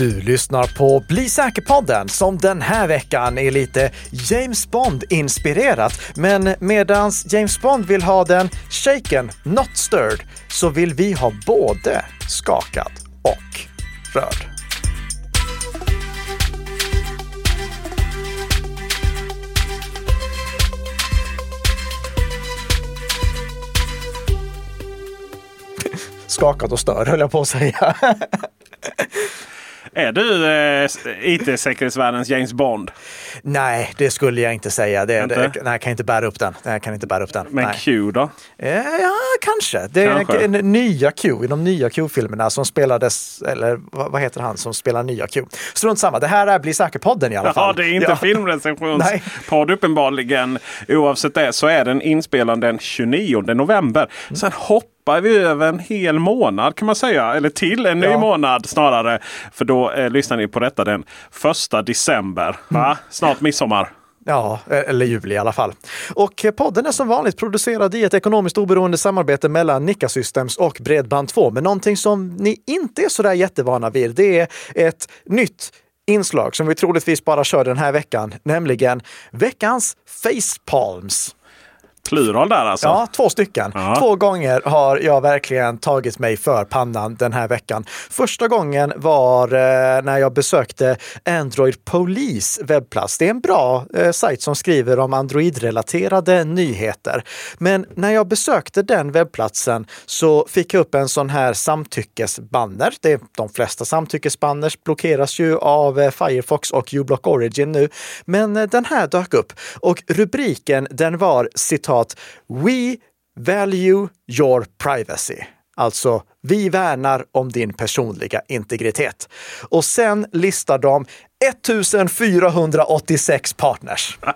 Du lyssnar på Bli säker-podden som den här veckan är lite James Bond-inspirerat. Men medans James Bond vill ha den shaken, not stirred, så vill vi ha både skakad och rörd. Skakad och störd höll jag på att säga. Är du eh, IT-säkerhetsvärldens James Bond? Nej, det skulle jag inte säga. Det, Inte? det, nej, jag kan inte bära upp den. Jag kan inte bära upp den. Men nej. Q då? Eh, Ja, kanske. Det är Kanske. en nya Q i de nya Q-filmerna som spelades, eller vad heter han som spelar nya Q? Strunt samma, det här är Bli säker-podden i alla Jaha, fall. det är inte Ja. filmrecensionspodd uppenbarligen. Oavsett det så är den inspelad den 29 november. Sen hoppar vi över en hel månad kan man säga. Eller till en ny Ja. månad snarare. För då eh, lyssnar ni på detta den första december. Va? Mm. Snart midsommar. Ja, eller juli i alla fall. Och eh, podden är som vanligt producerad i ett ekonomiskt oberoende samarbete mellan Nika Systems och Bredband2. Men någonting som ni inte är sådär jättevana vid, det är ett nytt inslag som vi troligtvis bara kör den här veckan, nämligen veckans facepalms. Plural där alltså. Ja, två stycken. Ja. Två gånger har jag verkligen tagit mig för pannan den här veckan. Första gången var eh, när jag besökte Android Police webbplats. Det är en bra eh, sajt som skriver om Android-relaterade nyheter. Men när jag besökte den webbplatsen så fick jag upp en sån här samtyckesbanner. Det är, de flesta samtyckesbanners blockeras ju av eh, Firefox och uBlock Origin nu. Men eh, den här dök upp och rubriken den var citat We value your privacy. Alltså, vi värnar om din personliga integritet. Och sen listar de 1486 partners.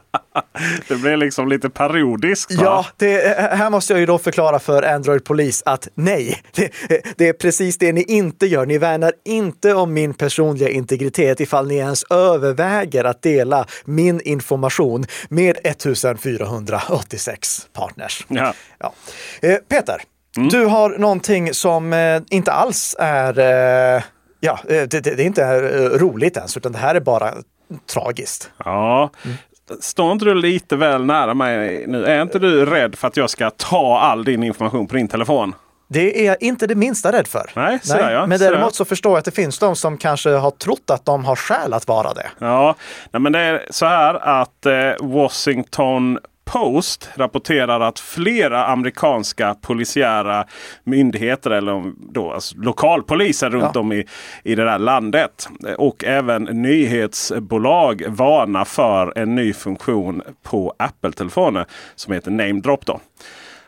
Det blir liksom lite parodiskt. va? Ja, det, här måste jag ju då förklara för Android Police att nej, det, det är precis det ni inte gör. Ni värnar inte om min personliga integritet ifall ni ens överväger att dela min information med 1486 partners. Ja. Ja. Eh, Peter, du har någonting som eh, inte alls är eh, Ja, eh, det, det, det är inte eh, roligt ens, utan det här är bara tragiskt. Ja. Står inte du lite väl nära mig nu? Är inte du rädd för att jag ska ta all din information på din telefon? Det är jag inte det minsta rädd för. Nej, så där, ja. Men däremot så förstår jag att det finns de som kanske har trott att de har skäl att vara det. Ja, nej, men det är så här att eh, Washington Post rapporterar att flera amerikanska polisiära myndigheter eller då, alltså lokalpoliser runt Ja. om i, i det där landet och även nyhetsbolag varnar för en ny funktion på Apple-telefoner som heter Name Drop. Då.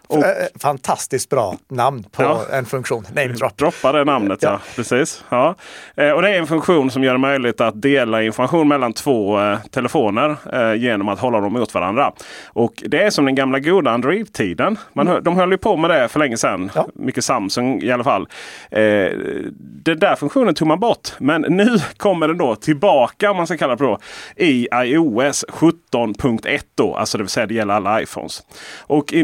Och, Eh, Fantastiskt bra namn på Ja. en funktion. Name drop. Droppa det namnet, ja. Ja. Precis. Ja. Eh, och det är en funktion som gör det möjligt att dela information mellan två eh, telefoner eh, genom att hålla dem mot varandra. Och det är som den gamla goda Android-tiden. Man hö- De höll ju på med det för länge sedan. Ja. Mycket Samsung i alla fall. Eh, den där funktionen tog man bort. Men nu kommer den då tillbaka, om man ska kalla det då, i iOS 17.1. Då, alltså det vill säga det gäller alla iPhones. Och i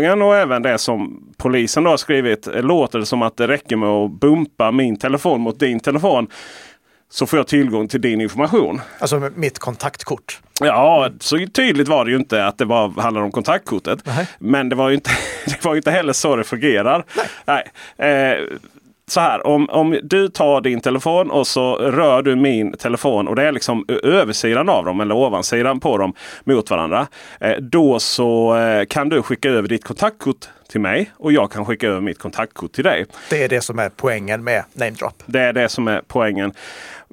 nyhetsinslagen och även det som polisen då har skrivit eh, låter det som att det räcker med att bumpa min telefon mot din telefon. Så får jag tillgång till din information. Alltså mitt kontaktkort. Ja, så tydligt var det ju inte att det var, handlade om kontaktkortet. Nej. Men det var ju inte, det var inte heller så det fungerar. Nej. Eh, så här, om, om du tar din telefon och så rör du min telefon och det är liksom översidan av dem eller ovansidan på dem mot varandra. Eh, då så eh, kan du skicka över ditt kontaktkort till mig och jag kan skicka över mitt kontaktkort till dig. Det är det som är poängen med name drop. Det är det som är poängen.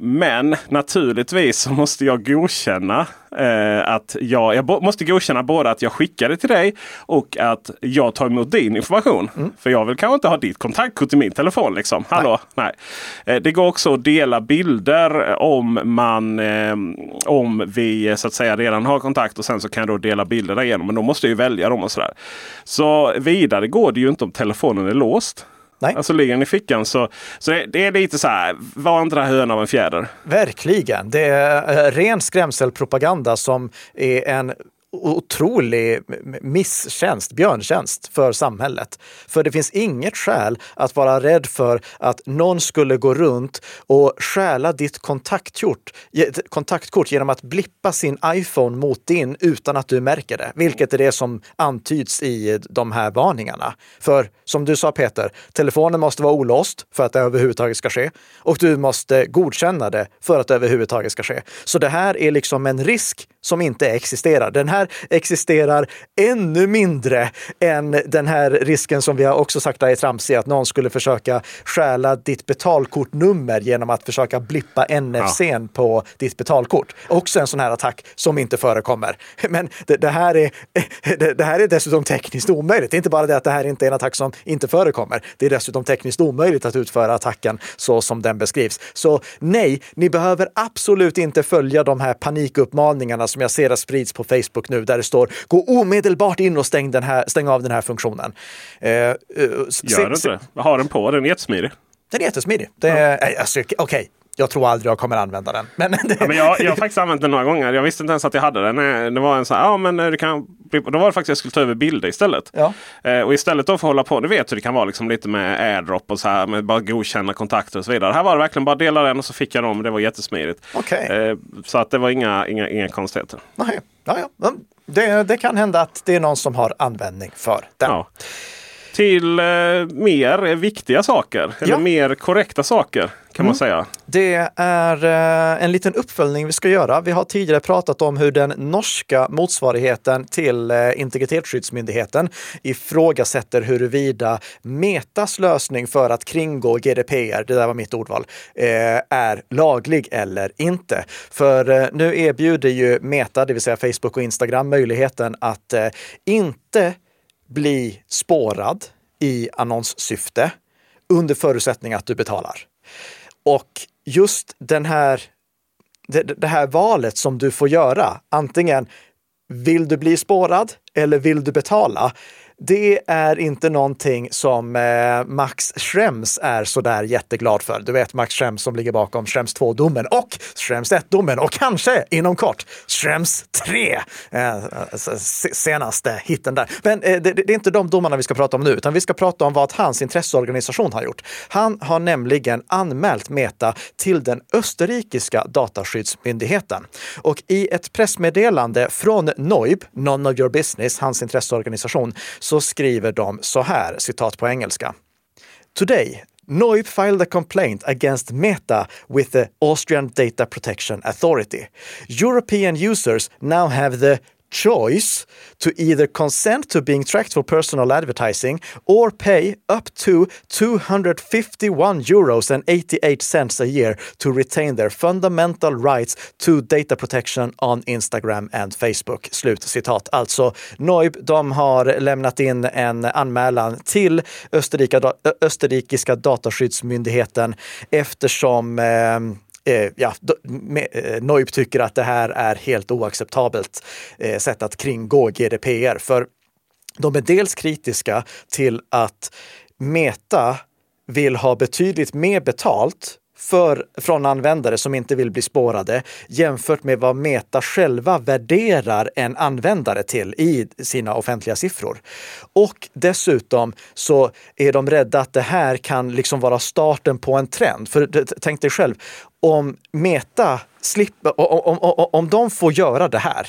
Men naturligtvis så måste jag godkänna eh, att jag, jag måste godkänna både att jag skickar det till dig och att jag tar emot din information. För jag vill kanske inte ha ditt kontaktkort i min telefon. Liksom. Hallå? Nej. Eh, det går också att dela bilder om man eh, om vi eh, så att säga redan har kontakt och sen så kan jag då dela bilder därigenom. Men då måste jag ju välja dem och sådär. Så vidare går det ju inte om telefonen är låst. Nej. Alltså ligger den i fickan så, så det, det är lite så här, var inte det här hönan av en fjäder? Verkligen. Det är eh, ren skrämselpropaganda som är en otrolig misstjänst, björntjänst för samhället. För det finns inget skäl att vara rädd för att någon skulle gå runt och stjäla ditt kontaktkort, kontaktkort genom att blippa sin iPhone mot din utan att du märker det. Vilket är det som antyds i de här varningarna. För som du sa Peter, telefonen måste vara olåst för att det överhuvudtaget ska ske. Och du måste godkänna det för att det överhuvudtaget ska ske. Så det här är liksom en risk som inte existerar. Den här existerar ännu mindre än den här risken som vi har också sagt är tramsig, att någon skulle försöka stjäla ditt betalkortnummer genom att försöka blippa NFC ja. på ditt betalkort. Också en sån här attack som inte förekommer. Men det, det här, är, det, det, här är dessutom tekniskt omöjligt. Det är inte bara det att det här inte är en attack som inte förekommer. Det är dessutom tekniskt omöjligt att utföra attacken så som den beskrivs. Så nej, ni behöver absolut inte följa de här panikuppmaningarna som jag ser att sprids på Facebook nu, där det står gå omedelbart in och stäng, den här, stäng av den här funktionen. Eh, uh, Gör den inte det? Har den på? Den är jättesmidig. Den är jättesmidig. Det, ja. alltså, Okej, okay. Jag tror aldrig jag kommer använda den. Men, det... ja, men jag, jag har faktiskt använt den några gånger. Jag visste inte ens att jag hade den. Det var en så här, ja men du kan... Då var det faktiskt jag skulle ta över bilder istället. Ja. Eh, och istället då för att hålla på, du vet hur det kan vara liksom lite med airdrop och så här med bara godkänna kontakter och så vidare. Här var det verkligen bara dela den och så fick jag dem. Det var jättesmidigt. Okay. Eh, så att det var inga, inga, inga konstigheter. Nej, ja, ja. Det, det kan hända att det är någon som har användning för den. Ja till eh, mer viktiga saker. Eller ja. mer korrekta saker kan mm. man säga. Det är eh, en liten uppföljning vi ska göra. Vi har tidigare pratat om hur den norska motsvarigheten till eh, Integritetsskyddsmyndigheten ifrågasätter huruvida Metas lösning för att kringgå GDPR, det där var mitt ordval, eh, är laglig eller inte. För eh, nu erbjuder ju Meta, det vill säga Facebook och Instagram, möjligheten att eh, inte bli spårad i annonssyfte under förutsättning att du betalar. Och just den här, det, det här valet som du får göra, antingen vill du bli spårad eller vill du betala? Det är inte någonting som eh, Max Schrems är sådär jätteglad för. Du vet Max Schrems som ligger bakom Schrems 2-domen och Schrems 1-domen och kanske inom kort Schrems 3, eh, senaste hitten där. Men eh, det, det, är inte de domarna vi ska prata om nu, utan vi ska prata om vad hans intresseorganisation har gjort. Han har nämligen anmält Meta till den österrikiska dataskyddsmyndigheten. Och i ett pressmeddelande från NOIB, None of your business, hans intresseorganisation, så skriver de så här, citat på engelska. Today, Noip filed a complaint against Meta with the Austrian Data Protection Authority. European users now have the choice to either consent to being tracked for personal advertising or pay up to 251 euros and 88 cents a year to retain their fundamental rights to data protection on Instagram and Facebook. Slut citat. Alltså Neub, de har lämnat in en anmälan till Österrika, österrikiska dataskyddsmyndigheten eftersom eh, eh, ja, eh, Neub tycker att det här är helt oacceptabelt eh, sätt att kringgå GDPR. För de är dels kritiska till att Meta vill ha betydligt mer betalt för, från användare som inte vill bli spårade jämfört med vad Meta själva värderar en användare till i sina offentliga siffror. Och dessutom så är de rädda att det här kan liksom vara starten på en trend. För tänk dig själv, om Meta slipper, om, om, om de får göra det här,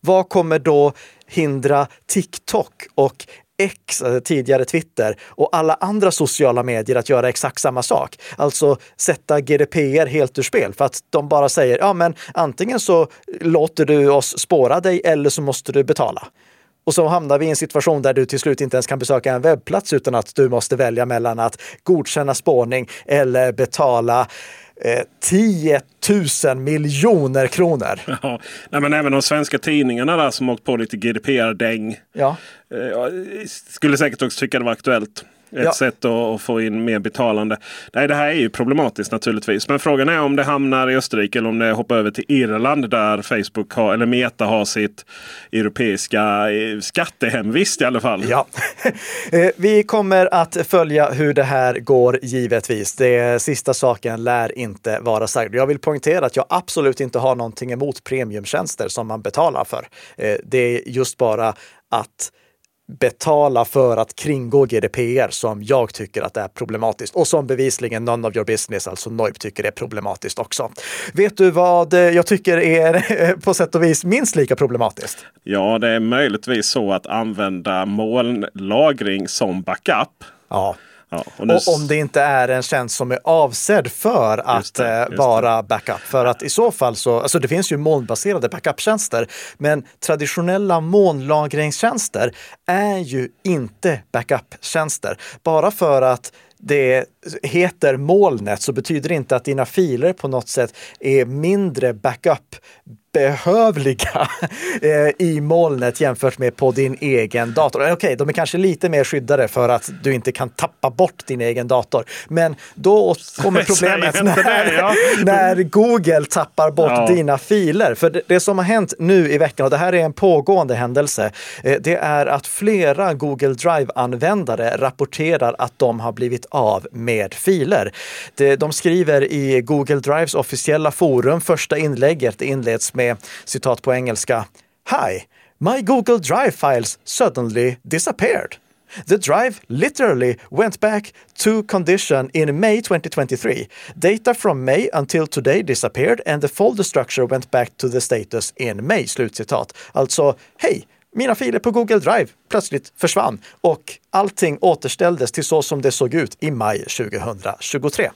vad kommer då hindra TikTok och X, eh, tidigare Twitter, och alla andra sociala medier att göra exakt samma sak. Alltså sätta GDPR helt ur spel för att de bara säger, ja men antingen så låter du oss spåra dig eller så måste du betala. Och så hamnar vi i en situation där du till slut inte ens kan besöka en webbplats utan att du måste välja mellan att godkänna spårning eller betala eh, 10 000 miljoner kronor. Ja, nej, men även de svenska tidningarna där som åkt på lite GDPR-däng. Ja. Eh, skulle säkert också tycka det var aktuellt. Ett Ja. sätt att, få in mer betalande. Nej, det här är ju problematiskt naturligtvis. Men frågan är om det hamnar i Österrike eller om det hoppar över till Irland där Facebook har, eller Meta har sitt europeiska eh, skattehemvist i alla fall. Ja, Eh, vi kommer att följa hur det här går givetvis. Det sista saken lär inte vara sagd. Jag vill poängtera att jag absolut inte har någonting emot premiumtjänster som man betalar för. Eh, Det är just bara att betala för att kringgå GDPR som jag tycker att det är problematiskt och som bevisligen None of your business, alltså Noip, tycker är problematiskt också. Vet du vad jag tycker är på sätt och vis minst lika problematiskt? Ja, det är möjligtvis så att använda molnlagring som backup. Ja, Ja, och nu- Och om det inte är en tjänst som är avsedd för att Just det, eh, just vara backup. För att i så fall så, alltså det finns ju molnbaserade backuptjänster, men traditionella molnlagringstjänster är ju inte backuptjänster. Bara för att det heter molnet så betyder det inte att dina filer på något sätt är mindre backup behövliga eh, i molnet jämfört med på din egen dator. Okej, de är kanske lite mer skyddade för att du inte kan tappa bort din egen dator. Men då kommer problemet när, det, ja. när Google tappar bort Ja. dina filer. För det, det som har hänt nu i veckan, och det här är en pågående händelse, eh, det är att flera Google Drive-användare rapporterar att de har blivit av med filer. De skriver i Google Drives officiella forum, första inlägget inleds med citat på engelska. Hi, my Google Drive files suddenly disappeared. The drive literally went back to condition in May 2023. Data from May until today disappeared and the folder structure went back to the status in May. Slutcitat. Alltså, hej! Mina filer på Google Drive plötsligt försvann och allting återställdes till så som det såg ut i maj 2023.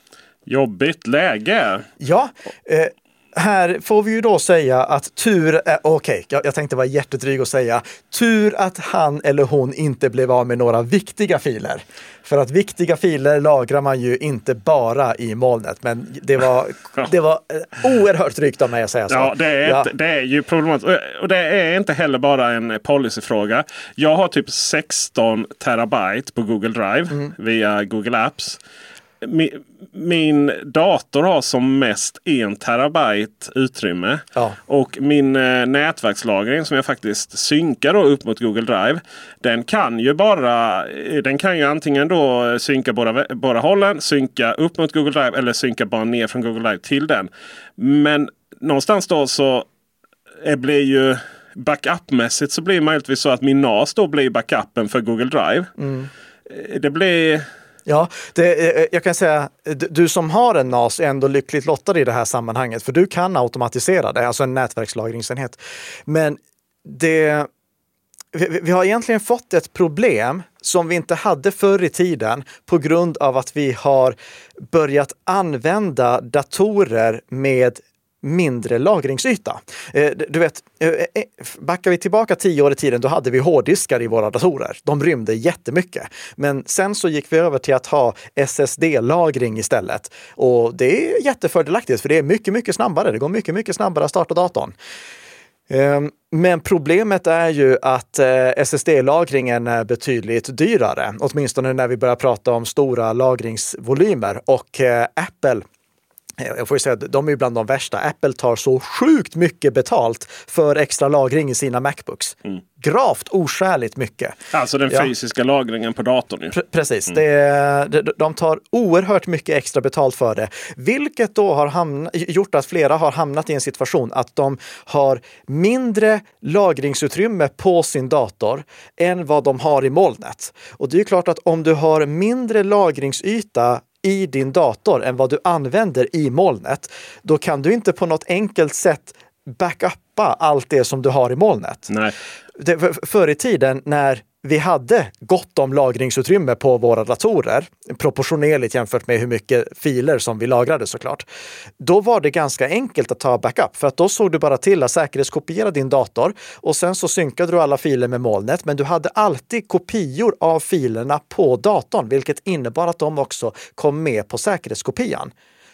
Jobbigt läge. Ja, eh, här får vi ju då säga att tur är, okej, jag, jag tänkte vara jättedryg och säga tur att han eller hon inte blev av med några viktiga filer. För att viktiga filer lagrar man ju inte bara i molnet, men det var, det var eh, oerhört drygt av mig att säga så. Ja, det är, Ja. Inte, det är ju problematiskt. Och- Och det är inte heller bara en policyfråga. Jag har typ 16 terabyte på Google Drive Mm. via Google Apps. Mi- Min dator har som mest en terabyte utrymme. Ja. Och min eh, nätverkslagring som jag faktiskt synkar då upp mot Google Drive. Den kan ju bara eh, Den kan ju antingen då synka båda, båda hållen, synka upp mot Google Drive eller synka bara ner från Google Drive till den. Men någonstans då så eh, blir ju backupmässigt så blir det möjligtvis så att min NAS då blir backupen för Google Drive. Eh, Det blir Ja, det, eh, eh, jag kan säga, eh, du som har en NAS är ändå lyckligt lottad i det här sammanhanget, för du kan automatisera det, alltså en nätverkslagringsenhet. Men det, vi, vi har egentligen fått ett problem som vi inte hade förr i tiden på grund av att vi har börjat använda datorer med mindre lagringsyta. Eh, du vet, eh, eh, backar vi tillbaka tio år i tiden, då hade vi hårddiskar i våra datorer. De rymde jättemycket. Men sen så gick vi över till att ha SSD-lagring istället. Och det är jättefördelaktigt, för det är mycket, mycket snabbare. Det går mycket, mycket snabbare att starta datorn. Ehm, men problemet är ju att SSD-lagringen är betydligt dyrare, åtminstone när vi börjar prata om stora lagringsvolymer. Och Apple jag får säga att de är bland de värsta. Apple tar så sjukt mycket betalt för extra lagring i sina Macbooks. Gravt oskäligt mycket. alltså den Ja. fysiska lagringen på datorn. Pre- Precis, det, de, de tar oerhört mycket extra betalt för det. Vilket då har gjort att flera har hamnat i en situation att de har mindre lagringsutrymme på sin dator än vad de har i molnet. Och det är klart att om du har mindre lagringsyta i din dator än vad du använder i molnet, då kan du inte på något enkelt sätt backuppa allt det som du har i molnet Nej. det, för, förr i tiden när vi hade gott om lagringsutrymme på våra datorer, proportionerligt jämfört med hur mycket filer som vi lagrade såklart. Då var det ganska enkelt att ta backup för att då såg du bara till att säkerhetskopiera din dator och sen så synkade du alla filer med molnet. Men du hade alltid kopior av filerna på datorn, vilket innebar att de också kom med på säkerhetskopian.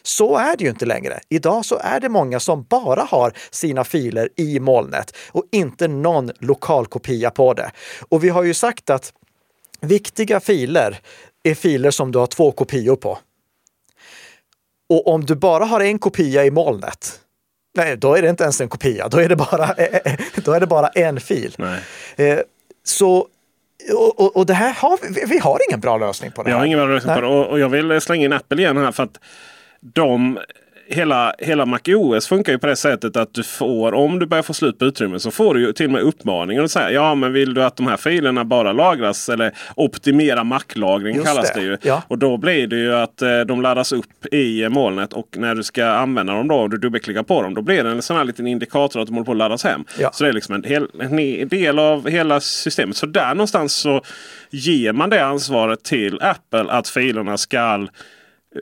Så är det ju inte längre. Idag så är det många som bara har sina filer i molnet och inte någon lokal kopia på det. Och vi har ju sagt att viktiga filer, är filer som du har två kopior på. Och om du bara har en kopia i molnet, nej, då är det inte ens en kopia. Då är det bara, då är det bara en fil. Eh, så och, och, och, det här har vi, vi har ingen bra lösning på det. Vi har ingen bra lösning nej. på det. Och, och jag vill slänga in Apple igen här för att de hela, hela MacOS funkar ju på det sättet att du får, om du börjar få slut på utrymme, så får du ju till och med uppmaningen att säga ja men vill du att de här filerna bara lagras eller optimera Mac-lagring kallas det, det ju. Ja. Och då blir det ju att eh, de laddas upp i molnet och när du ska använda dem då och du dubbelklickar på dem då blir det en sån här liten indikator att de håller på att laddas hem. Ja. Så det är liksom en, hel, en del av hela systemet. Så där någonstans så ger man det ansvaret till Apple att filerna skall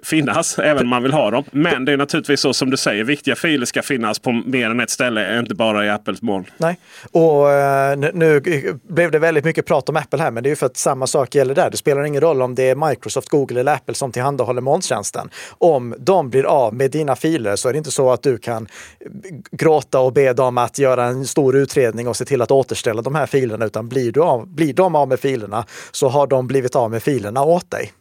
finnas även om man vill ha dem. Men det är naturligtvis så som du säger, viktiga filer ska finnas på mer än ett ställe, inte bara i Apples moln. Nej, och eh, nu blev det väldigt mycket prat om Apple här, men det är ju för att samma sak gäller där. Det spelar ingen roll om det är Microsoft, Google eller Apple som tillhandahåller molntjänsten. Om de blir av med dina filer så är det inte så att du kan gråta och be dem att göra en stor utredning och se till att återställa de här filerna, utan blir, du av, blir de av med filerna så har de blivit av med filerna åt dig.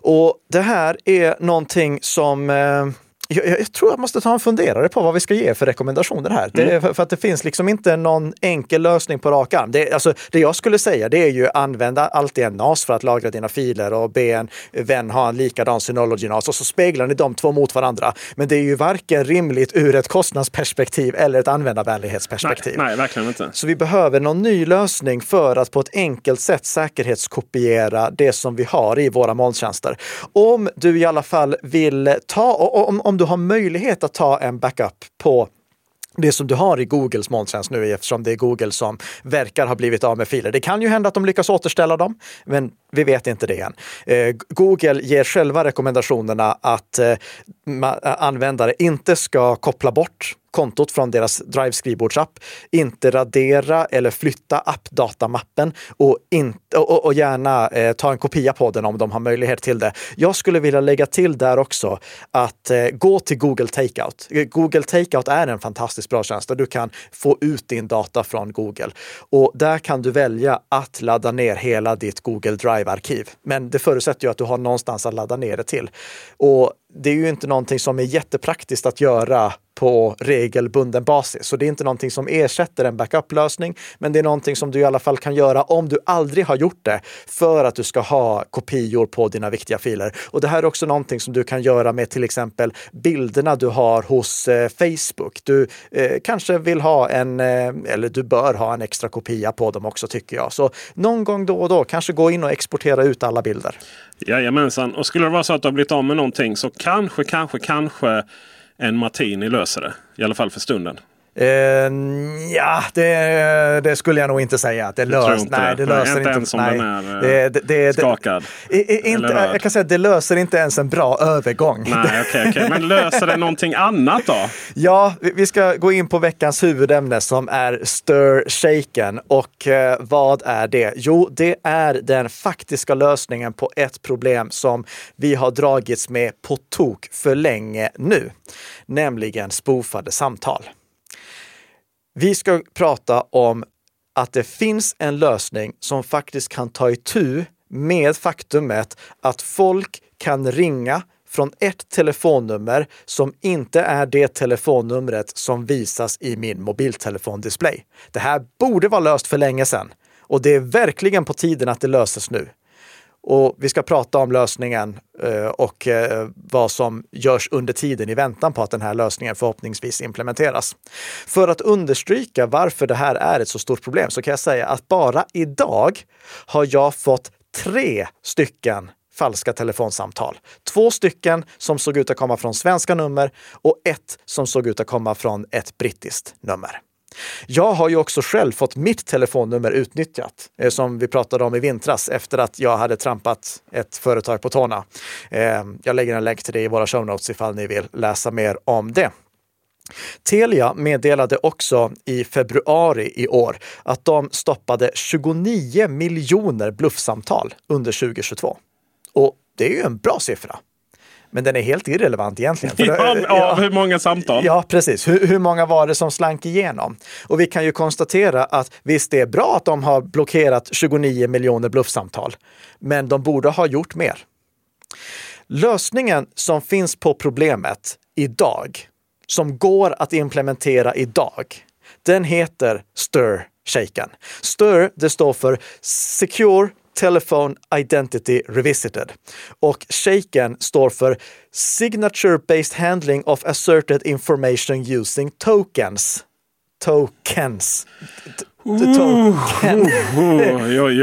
Och det här är någonting som eh, jag, jag, tror jag måste ta en funderare på vad vi ska ge för rekommendationer här. Mm. Det, för, att det finns liksom inte någon enkel lösning på rak arm. Det, alltså, det jag skulle säga det är ju använda alltid en NAS för att lagra dina filer och be en vän ha en likadan Synology-NAS och så speglar ni de två mot varandra. Men det är ju varken rimligt ur ett kostnadsperspektiv eller ett användarvänlighetsperspektiv. Nej, nej, verkligen inte. Så vi behöver någon ny lösning för att på ett enkelt sätt säkerhetskopiera det som vi har i våra molntjänster. Om du i alla fall vill ta, om, om du har möjlighet att ta en backup på det som du har i Googles molntjänst nu eftersom det är Google som verkar ha blivit av med filer. Det kan ju hända att de lyckas återställa dem, men vi vet inte det än. Eh, Google ger själva rekommendationerna att eh, användare inte ska koppla bort kontot från deras Drive skrivbordsapp, inte radera eller flytta appdatamappen och, och, och gärna eh, ta en kopia på den om de har möjlighet till det. Jag skulle vilja lägga till där också att eh, gå till Google Takeout. Eh, Google Takeout är en fantastiskt bra tjänst där du kan få ut din data från Google och där kan du välja att ladda ner hela ditt Google Drive-arkiv. Men det förutsätter ju att du har någonstans att ladda ner det till. Och det är ju inte någonting som är jättepraktiskt att göra på regelbunden basis. Så det är inte någonting som ersätter en backup-lösning, men det är någonting som du i alla fall kan göra om du aldrig har gjort det för att du ska ha kopior på dina viktiga filer. Och det här är också någonting som du kan göra med till exempel bilderna du har hos eh, Facebook. Du eh, kanske vill ha en, eh, eller du bör ha en extra kopia på dem också tycker jag. Så någon gång då och då kanske gå in och exportera ut alla bilder. Jajamensan, och skulle det vara så att du har blivit av med någonting så kanske, kanske, kanske en Martini löser det. I alla fall för stunden. Uh, ja, det, det, skulle jag nog inte säga. Det, lös, nej, det löser inte. ens om nej. är det, det, skakad. inte, jag kan säga att det löser inte ens en bra övergång. Nej, okay, okay. Men löser det någonting annat då? Ja, vi ska gå in på veckans huvudämne som är Stir Shaken. Och uh, vad är det? Jo, det är den faktiska lösningen på ett problem som vi har dragits med på tok för länge nu, nämligen spoofade samtal. Vi ska prata om att det finns en lösning som faktiskt kan ta itu med faktumet att folk kan ringa från ett telefonnummer som inte är det telefonnumret som visas i min mobiltelefondisplay. Det här borde vara löst för länge sedan och det är verkligen på tiden att det löses nu. Och vi ska prata om lösningen eh, och eh, vad som görs under tiden i väntan på att den här lösningen förhoppningsvis implementeras. För att understryka varför det här är ett så stort problem så kan jag säga att bara idag har jag fått tre stycken falska telefonsamtal. Två stycken som såg ut att komma från svenska nummer och ett som såg ut att komma från ett brittiskt nummer. Jag har ju också själv fått mitt telefonnummer utnyttjat, eh, som vi pratade om i vintras efter att jag hade trampat ett företag på tårna. Eh, jag lägger en länk till det i våra show notes ifall ni vill läsa mer om det. Telia meddelade också i februari i år att de stoppade 29 miljoner bluffsamtal under 2022. Och det är ju en bra siffra. Men den är helt irrelevant egentligen. För ja, av hur många samtal? Ja, precis. Hur, hur, många var det som slank igenom? Och vi kan ju konstatera att visst, det är bra att de har blockerat 29 miljoner bluffsamtal, men de borde ha gjort mer. Lösningen som finns på problemet idag, som går att implementera idag, den heter STIR shaken. STIR, det står för Secure Telephone Identity Revisited. Och shaken står för Signature Based Handling of Asserted Information Using Tokens. Tokens.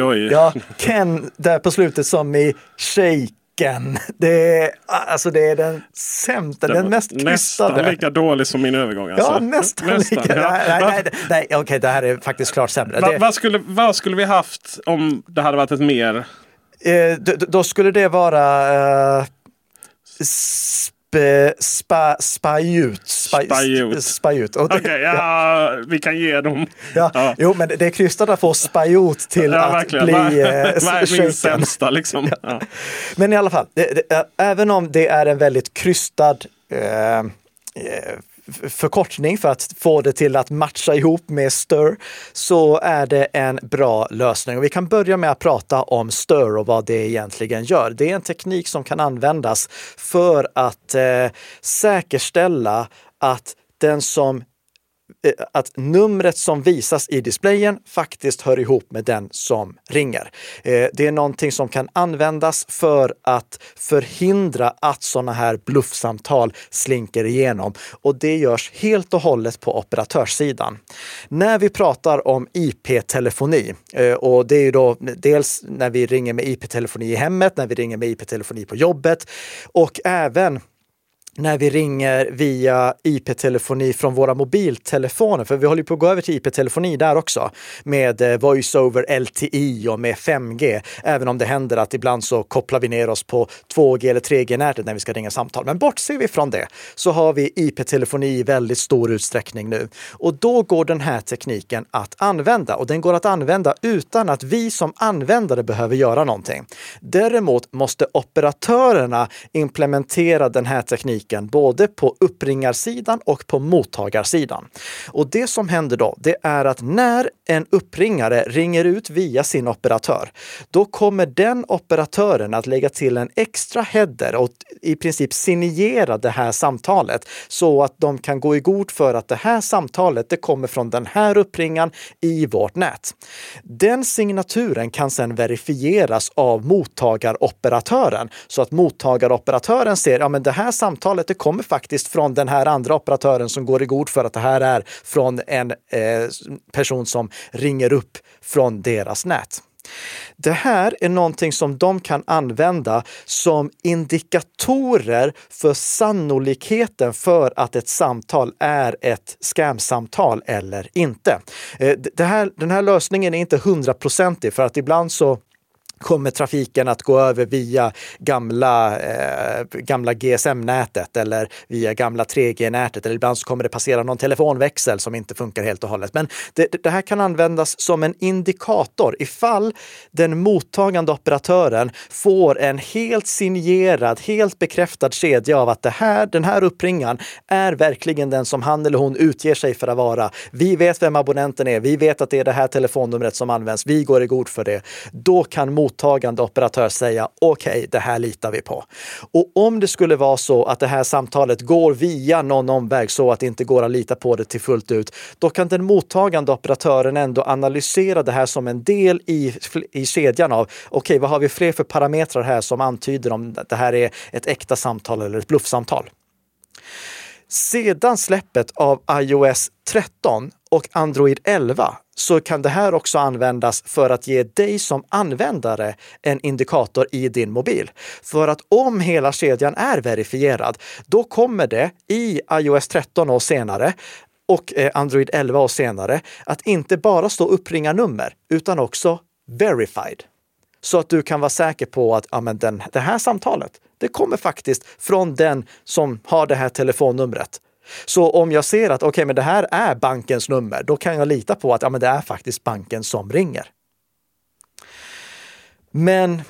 Oj. Ja, Ken där på slutet som i shake Häcken. Det är, alltså det är den sämsta, den mest krystade. Nästan lika dålig som min övergång. Alltså. Ja, nästan, nästan lika. Ja. Nej, nej, nej, nej okej, okay, det här är faktiskt klart sämre. Va, vad, skulle, vad skulle vi haft om det hade varit ett mer... Eh, då, då, skulle det vara eh, spa, spajut. Spajut. spajut. Okej, okay, ja, ja, vi kan ge dem. Ja, ja. Jo, men det är krystat att få spajut till ja, att verkligen. bli Vad är min sämsta liksom? Ja. Men i alla fall, det, det, även om det är en väldigt krystad eh, förkortning för att få det till att matcha ihop med STIR så är det en bra lösning. Och vi kan börja med att prata om STIR och vad det egentligen gör. Det är en teknik som kan användas för att eh, säkerställa att den som Eh, att numret som visas i displayen faktiskt hör ihop med den som ringer. Eh, det är någonting som kan användas för att förhindra att sådana här bluffsamtal slinker igenom och det görs helt och hållet på operatörssidan. När vi pratar om IP-telefoni eh, och det är ju då dels när vi ringer med IP-telefoni i hemmet, när vi ringer med IP-telefoni på jobbet och även när vi ringer via IP-telefoni från våra mobiltelefoner, för vi håller på att gå över till IP-telefoni där också, med eh, voice over LTI och med 5G. Även om det händer att ibland så kopplar vi ner oss på 2G eller 3G-nätet när vi ska ringa samtal. Men bortser vi från det så har vi IP-telefoni i väldigt stor utsträckning nu. Och då går den här tekniken att använda och den går att använda utan att vi som användare behöver göra någonting. Däremot måste operatörerna implementera den här tekniken trafiken både på uppringarsidan och på mottagarsidan. Och det som händer då, det är att när en uppringare ringer ut via sin operatör, då kommer den operatören att lägga till en extra header och i princip signera det här samtalet så att de kan gå i god för att det här samtalet, det kommer från den här uppringaren i vårt nät. Den signaturen kan sedan verifieras av mottagaroperatören så att mottagaroperatören ser, ja men det här samtalet materialet det kommer faktiskt från den här andra operatören som går i god för att det här är från en eh, person som ringer upp från deras nät. Det här är någonting som de kan använda som indikatorer för sannolikheten för att ett samtal är ett scamsamtal eller inte. Eh, det här, den här lösningen är inte hundraprocentig för att ibland så kommer trafiken att gå över via gamla, eh, gamla GSM-nätet eller via gamla 3G-nätet. Eller ibland så kommer det passera någon telefonväxel som inte funkar helt och hållet. Men det, det här kan användas som en indikator ifall den mottagande operatören får en helt signerad, helt bekräftad kedja av att det här, den här uppringaren är verkligen den som han eller hon utger sig för att vara. Vi vet vem abonnenten är. Vi vet att det är det här telefonnumret som används. Vi går i god för det. Då kan mottagande operatör säga okej, okay, det här litar vi på. Och om det skulle vara så att det här samtalet går via någon omväg så att det inte går att lita på det till fullt ut, då kan den mottagande operatören ändå analysera det här som en del i, i kedjan av okej, okay, vad har vi fler för parametrar här som antyder om det här är ett äkta samtal eller ett bluffsamtal. Sedan släppet av iOS 13 och Android 11 så kan det här också användas för att ge dig som användare en indikator i din mobil. För att om hela kedjan är verifierad, då kommer det i iOS 13 och senare och eh, Android 11 och senare att inte bara stå uppringa nummer utan också verified. Så att du kan vara säker på att ja, men den, det här samtalet, det kommer faktiskt från den som har det här telefonnumret. Så om jag ser att okay, men det här är bankens nummer, då kan jag lita på att ja, men det är faktiskt banken som ringer. Men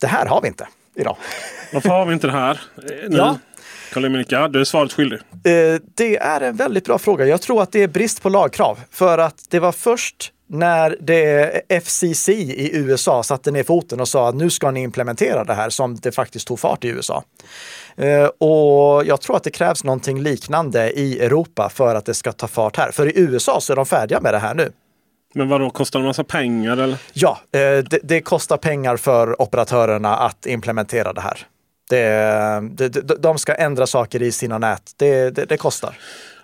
det här har vi inte. idag. Varför har vi inte det här eh, nu? Ja. Karl-Emil du är svaret skyldig. Eh, Det är en väldigt bra fråga. Jag tror att det är brist på lagkrav. För att det var först när det FCC i USA satte ner foten och sa att nu ska ni implementera det här som det faktiskt tog fart i USA. Eh, Och jag tror att det krävs någonting liknande i Europa för att det ska ta fart här. För i USA så är de färdiga med det här nu. Men vad då kostar det en massa pengar eller? Ja, eh, det, det kostar pengar för operatörerna att implementera det här. Det, det, de ska ändra saker i sina nät. Det, det, det kostar.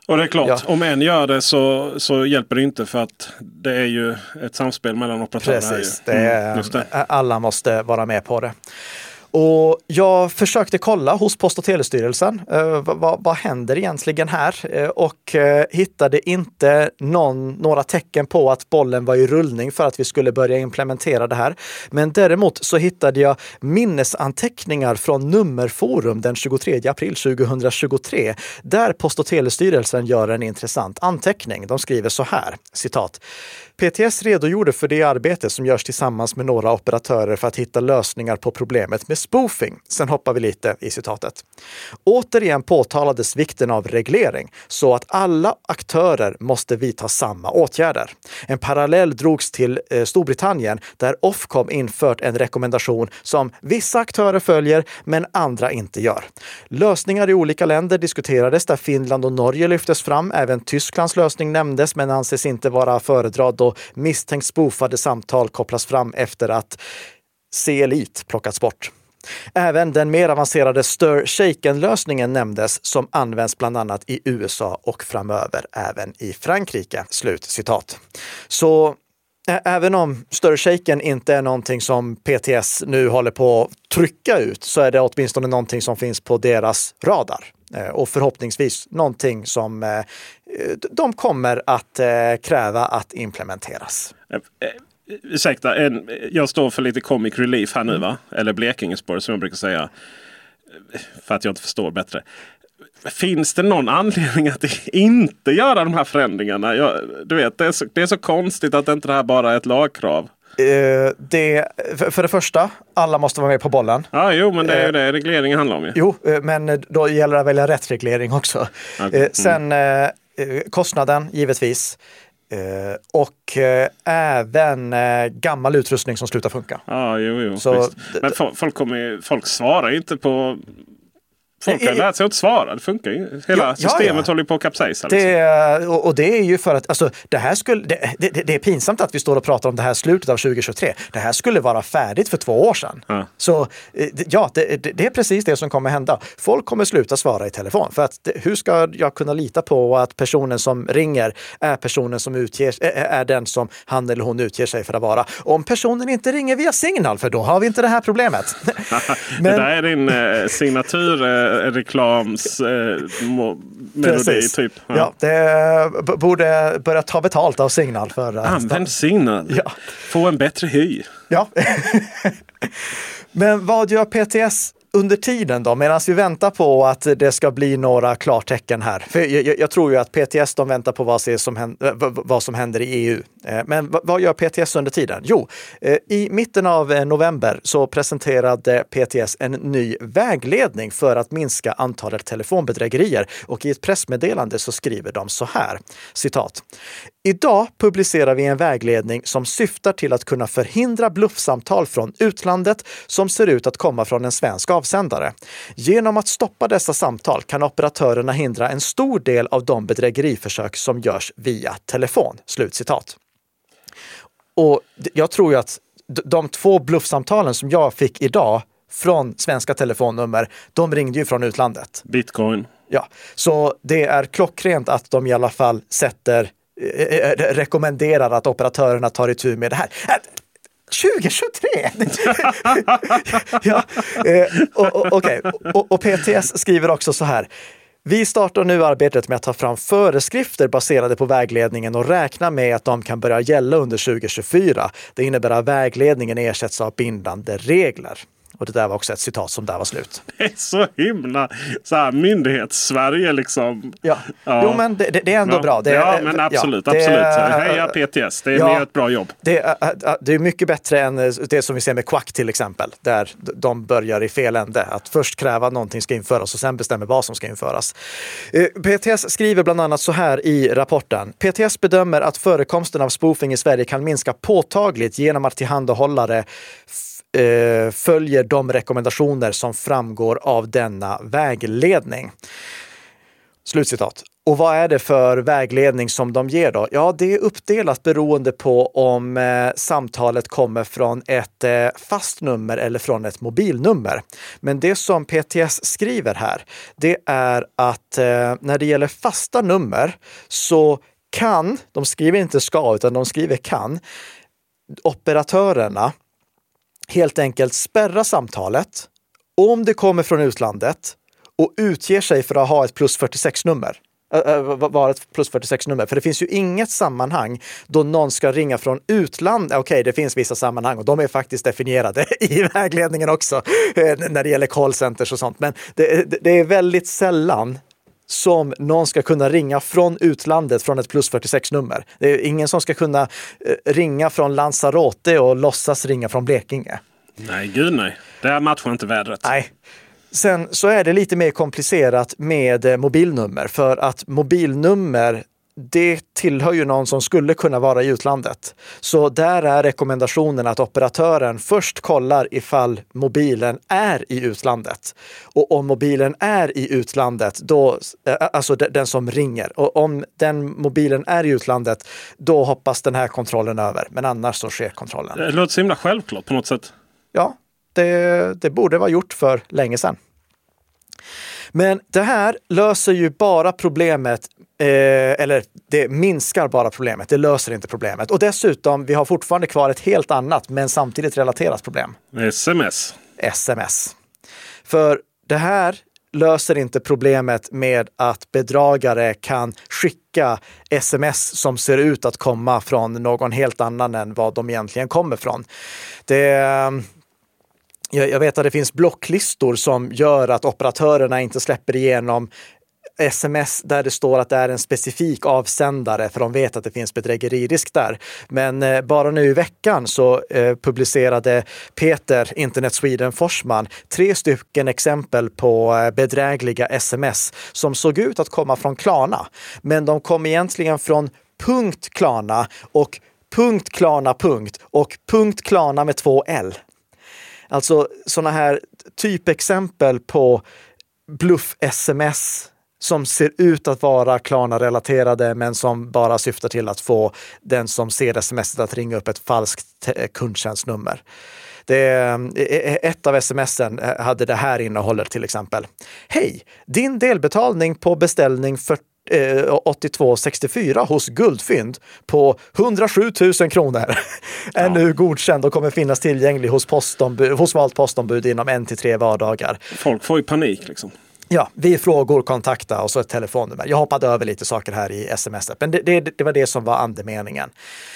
Och det är klart, Ja. om en gör det så, så hjälper det inte för att det är ju ett samspel mellan operatörer. här ju. Precis, det Mm, är, det. alla måste vara med på det. Och jag försökte kolla hos Post och telestyrelsen. Eh, vad, vad, händer egentligen här? Eh, och eh, hittade inte någon, några tecken på att bollen var i rullning för att vi skulle börja implementera det här. Men däremot så hittade jag minnesanteckningar från Nummerforum den 23 april 2023 där Post och telestyrelsen gör en intressant anteckning. De skriver så här, citat. PTS redogjorde för det arbete som görs tillsammans med några operatörer för att hitta lösningar på problemet med spoofing. Sen hoppar vi lite i citatet. Återigen påtalades vikten av reglering så att alla aktörer måste vidta samma åtgärder. En parallell drogs till eh, Storbritannien där Ofcom infört en rekommendation som vissa aktörer följer men andra inte gör. Lösningar i olika länder diskuterades där Finland och Norge lyftes fram. Även Tysklands lösning nämndes men anses inte vara föredrad och misstänkt spoofade samtal kopplas fram efter att C-Elite plockats bort. Även den mer avancerade Stir-Shaken-lösningen nämndes som används bland annat i USA och framöver även i Frankrike. Slut citat. Så ä- även om Stir-Shaken inte är någonting som PTS nu håller på att trycka ut så är det åtminstone någonting som finns på deras radar. Eh, Och förhoppningsvis någonting som eh, de kommer att eh, kräva att implementeras. Ursäkta, en, jag står för lite comic relief här nu va? Eller Blekingespår som jag brukar säga. För att jag inte förstår bättre. Finns det någon anledning att inte göra de här förändringarna? Jag, du vet, det är, så, det är så konstigt att inte det här bara är ett lagkrav. Eh, det, för, för det första, alla måste vara med på bollen. Ja, jo, men det är ju det regleringen handlar om. Ju. Jo, eh, men då gäller det att välja rätt reglering också. Okej. Eh, Sen eh, eh, kostnaden, givetvis. Eh, Och eh, även eh, gammal utrustning som slutar funka. Ja, jo, jo. Så-. Men folk, kommer, folk svarar inte på... Folk har lärt sig att inte svara. Det funkar ju. Hela Ja, systemet ja. håller på att kapsejsa. Liksom. Det, och det är ju för att alltså, det här skulle, det, det, det är pinsamt att vi står och pratar om det här slutet av 2023. Det här skulle vara färdigt för två år sedan. Ja. Så eh, ja, det, är precis det som kommer hända. Folk kommer sluta svara i telefon. För att hur ska jag kunna lita på att personen som ringer är personen som utger, är, den som han eller hon utger sig för att vara? Om personen inte ringer via signal, för då har vi inte det här problemet. Det där är din eh, signaturreklams eh, mo- melodi Precis. typ. Ja. det b- borde börja ta betalt av signal för Använd signal. Ja. Få en bättre hy. Ja. Men vad gör PTS under tiden då, medan vi väntar på att det ska bli några klartecken här? För jag, jag, tror ju att PTS de väntar på vad, som händer, eh, vad som händer i EU. Eh, men vad, gör PTS under tiden? Jo, eh, i mitten av eh, november så presenterade PTS en ny vägledning för att minska antalet telefonbedrägerier och i ett pressmeddelande så skriver de så här, citat. Idag publicerar vi en vägledning som syftar till att kunna förhindra bluffsamtal från utlandet som ser ut att komma från en svensk avsändare. Genom att stoppa dessa samtal kan operatörerna hindra en stor del av de bedrägeriförsök som görs via telefon." Slutcitat. Och jag tror ju att de två bluffsamtalen som jag fick idag från svenska telefonnummer, de ringde ju från utlandet. Bitcoin. Ja, så det är klockrent att de i alla fall sätter, eh, eh, rekommenderar att operatörerna tar itu med det här. Äh, 2023! ja, eh, okej. och, och PTS skriver också så här. Vi startar nu arbetet med att ta fram föreskrifter baserade på vägledningen och räknar med att de kan börja gälla under 2024. Det innebär att vägledningen ersätts av bindande regler. Och det där var också ett citat som där var slut. Det är så himla så här, myndighets-Sverige liksom. Ja. Ja. Jo, men det, det är ändå Ja, bra. Det, ja men absolut. ja, det- absolut. Heja PTS, det är ett bra jobb. Det, är- det är mycket bättre än det som vi ser med Quack till exempel, där de börjar i fel ände. Att först kräva att någonting ska införas och sen bestämmer vad som ska införas. Eh, PTS skriver bland annat så här i rapporten. PTS bedömer att förekomsten av spoofing i Sverige kan minska påtagligt genom att tillhandahållare eh, följer de rekommendationer som framgår av denna vägledning. Slutcitat. Och vad är det för vägledning som de ger då? Ja, det är uppdelat beroende på om eh, samtalet kommer från ett eh, fast nummer eller från ett mobilnummer. Men det som PTS skriver här, det är att eh, när det gäller fasta nummer så kan, de skriver inte ska, utan de skriver kan, operatörerna helt enkelt spärra samtalet om det kommer från utlandet och utger sig för att ha ett plus 46-nummer. Vara ett plus 46-nummer. För det finns ju inget sammanhang då någon ska ringa från utlandet. Okej, det finns vissa sammanhang och de är faktiskt definierade i vägledningen också eh, när det gäller callcenters och sånt. Men det- det är väldigt sällan som någon ska kunna ringa från utlandet från ett plus 46-nummer. Det är ingen som ska kunna eh, ringa från Lanzarote och låtsas ringa från Blekinge. Nej, gud nej. Det här matchar inte vädret. Nej. Sen så är det lite mer komplicerat med eh, mobilnummer för att mobilnummer det tillhör ju någon som skulle kunna vara i utlandet. Så där är rekommendationen att operatören först kollar ifall mobilen är i utlandet. Och om mobilen är i utlandet, då, eh, alltså de- den som ringer, och om den mobilen är i utlandet, då hoppas den här kontrollen över. Men annars så sker kontrollen. Det låter så himla självklart på något sätt. Ja, det, det borde vara gjort för länge sedan. Men det här löser ju bara problemet, eh, eller det minskar bara problemet, det löser inte problemet. Och dessutom, vi har fortfarande kvar ett helt annat men samtidigt relaterat problem. Sms. sms. För det här löser inte problemet med att bedragare kan skicka sms som ser ut att komma från någon helt annan än vad de egentligen kommer från. Det, jag, jag vet att det finns blocklistor som gör att operatörerna inte släpper igenom sms där det står att det är en specifik avsändare för de vet att det finns bedrägeririsk där. Men eh, bara nu i veckan så eh, publicerade Peter, Internet Sweden Forsman, tre stycken exempel på eh, bedrägliga sms som såg ut att komma från Klarna. Men de kom egentligen från punkt Klarna och punkt Klarna punkt och punkt Klarna med två L. Alltså sådana här typexempel på bluff-sms som ser ut att vara Klarna-relaterade men som bara syftar till att få den som ser sms att ringa upp ett falskt kundtjänstnummer. Det, eh, ett av smsen hade det här innehållet till exempel. Hej! Din delbetalning på beställning för eh, 8264 hos Guldfynd på 107 000 kronor är nu godkänd och kommer finnas tillgänglig hos, postombud, hos valt postombud inom en till tre vardagar. Folk får ju panik liksom. Ja, vi frågor kontakta och så ett telefonnummer. Jag hoppade över lite saker här i sms, men det, det, det var det som var andemeningen.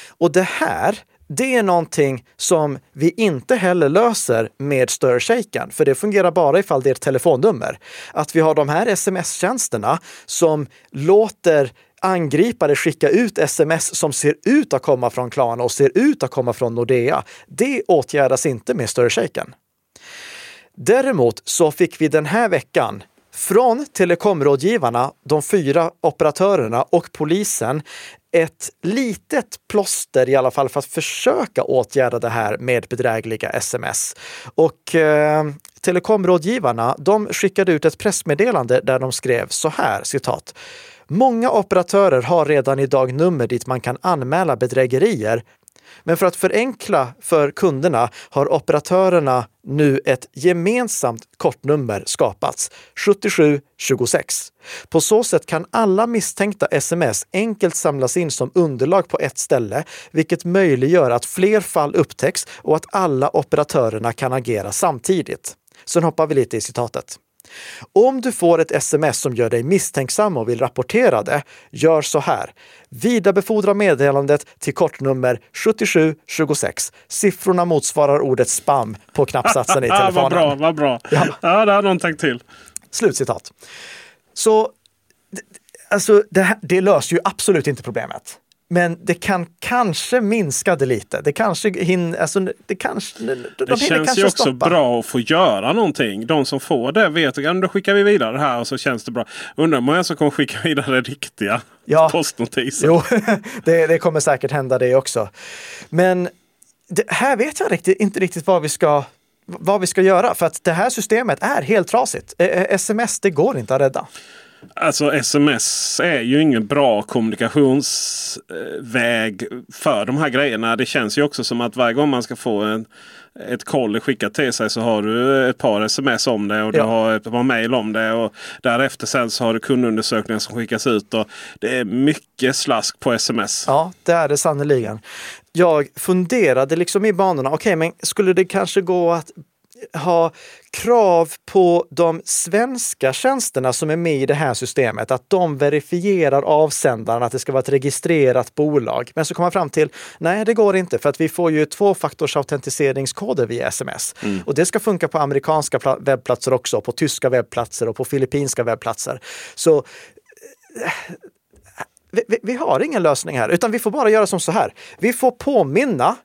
Och det här, det är någonting som vi inte heller löser med störshaken, för det fungerar bara ifall det är ett telefonnummer. Att vi har de här sms-tjänsterna som låter angripare skicka ut sms som ser ut att komma från Klarna och ser ut att komma från Nordea. Det åtgärdas inte med störshaken. Däremot så fick vi den här veckan från telekområdgivarna, de fyra operatörerna och polisen ett litet plåster i alla fall för att försöka åtgärda det här med bedrägliga sms. Och eh, telekområdgivarna, de skickade ut ett pressmeddelande där de skrev så här, citat. Många operatörer har redan idag nummer dit man kan anmäla bedrägerier men för att förenkla för kunderna har operatörerna nu ett gemensamt kortnummer skapats, 7726. På så sätt kan alla misstänkta sms enkelt samlas in som underlag på ett ställe, vilket möjliggör att fler fall upptäcks och att alla operatörerna kan agera samtidigt. Sen hoppar vi lite i citatet. Om du får ett sms som gör dig misstänksam och vill rapportera det, gör så här. Vidarebefordra meddelandet till kortnummer 7726. Siffrorna motsvarar ordet spam på knappsatsen i telefonen. vad bra, vad bra. Ja, ja det har någon tänkt till. Slutcitat. Så alltså, det, det löser ju absolut inte problemet. Men det kan kanske minska det lite. Det kanske hinner, alltså, det kanske, de det känns kanske ju också stoppa. bra att få göra någonting. De som får det vet att då skickar vi vidare det här och så känns det bra. Undrar hur många som kommer skicka vidare riktiga ja. postnotiser. Jo, det, det, kommer säkert hända det också. Men det, här vet jag riktigt, inte riktigt vad vi ska vad vi ska göra för att det här systemet är helt trasigt. Sms, det går inte att rädda. Alltså sms är ju ingen bra kommunikationsväg för de här grejerna. Det känns ju också som att varje gång man ska få en, ett koll skickat till sig så har du ett par sms om det och du har ett par mail om det. Och därefter sen så har du kundundersökningar som skickas ut. Och det är mycket slask på sms. Ja, det är det sannerligen. Jag funderade liksom i banorna, okej okay, men skulle det kanske gå att ha krav på de svenska tjänsterna som är med i det här systemet, att de verifierar avsändaren, att det ska vara ett registrerat bolag. Men så kommer man fram till, nej det går inte för att vi får ju tvåfaktorsautentiseringskoder via sms. Mm. Och det ska funka på amerikanska webbplatser också, på tyska webbplatser och på filippinska webbplatser. Så eh, vi, vi, vi har ingen lösning här, utan vi får bara göra som så här. Vi får påminna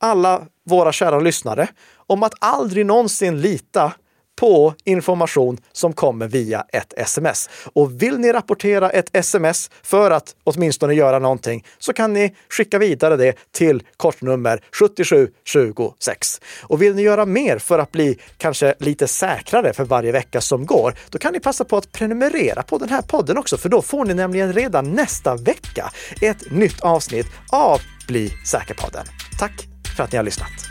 alla våra kära lyssnare om att aldrig någonsin lita på information som kommer via ett sms. Och vill ni rapportera ett sms för att åtminstone göra någonting så kan ni skicka vidare det till kortnummer 7726. Och vill ni göra mer för att bli kanske lite säkrare för varje vecka som går, då kan ni passa på att prenumerera på den här podden också, för då får ni nämligen redan nästa vecka ett nytt avsnitt av Bli säker-podden. Tack för att ni har lyssnat.